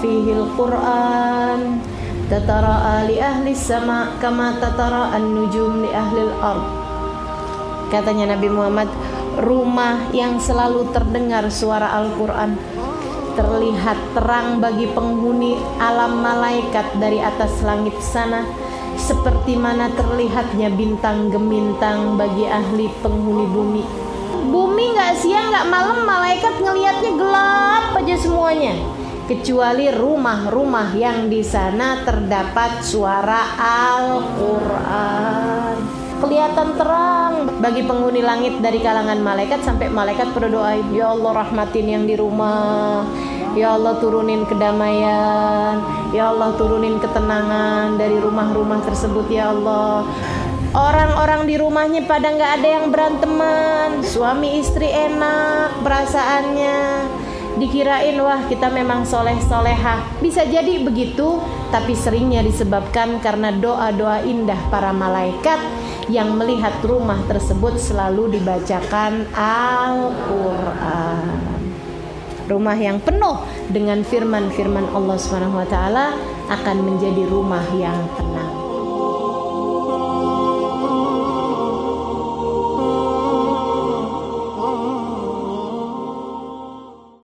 fihi al-Qur'an tatara'a li ahli sama kama tatara an-nujum li ahli al-ard katanya Nabi Muhammad rumah yang selalu terdengar suara Al-Qur'an terlihat terang bagi penghuni alam malaikat dari atas langit sana seperti mana terlihatnya bintang gemintang bagi ahli penghuni bumi bumi nggak siang nggak malam malaikat ngelihatnya gelap aja semuanya. Kecuali rumah-rumah yang di sana terdapat suara Al-Qur'an. Kelihatan terang bagi penghuni langit dari kalangan malaikat sampai malaikat berdoa ya Allah rahmatin yang di rumah ya Allah turunin kedamaian. Ya Allah turunin ketenangan dari rumah-rumah tersebut ya Allah. Orang-orang di rumahnya pada nggak ada yang beranteman. Suami istri enak perasaannya. Dikirain wah kita memang soleh soleha bisa jadi begitu tapi seringnya disebabkan karena doa-doa indah para malaikat yang melihat rumah tersebut selalu dibacakan Al-Quran rumah yang penuh dengan firman-firman Allah Subhanahu wa taala akan menjadi rumah yang tenang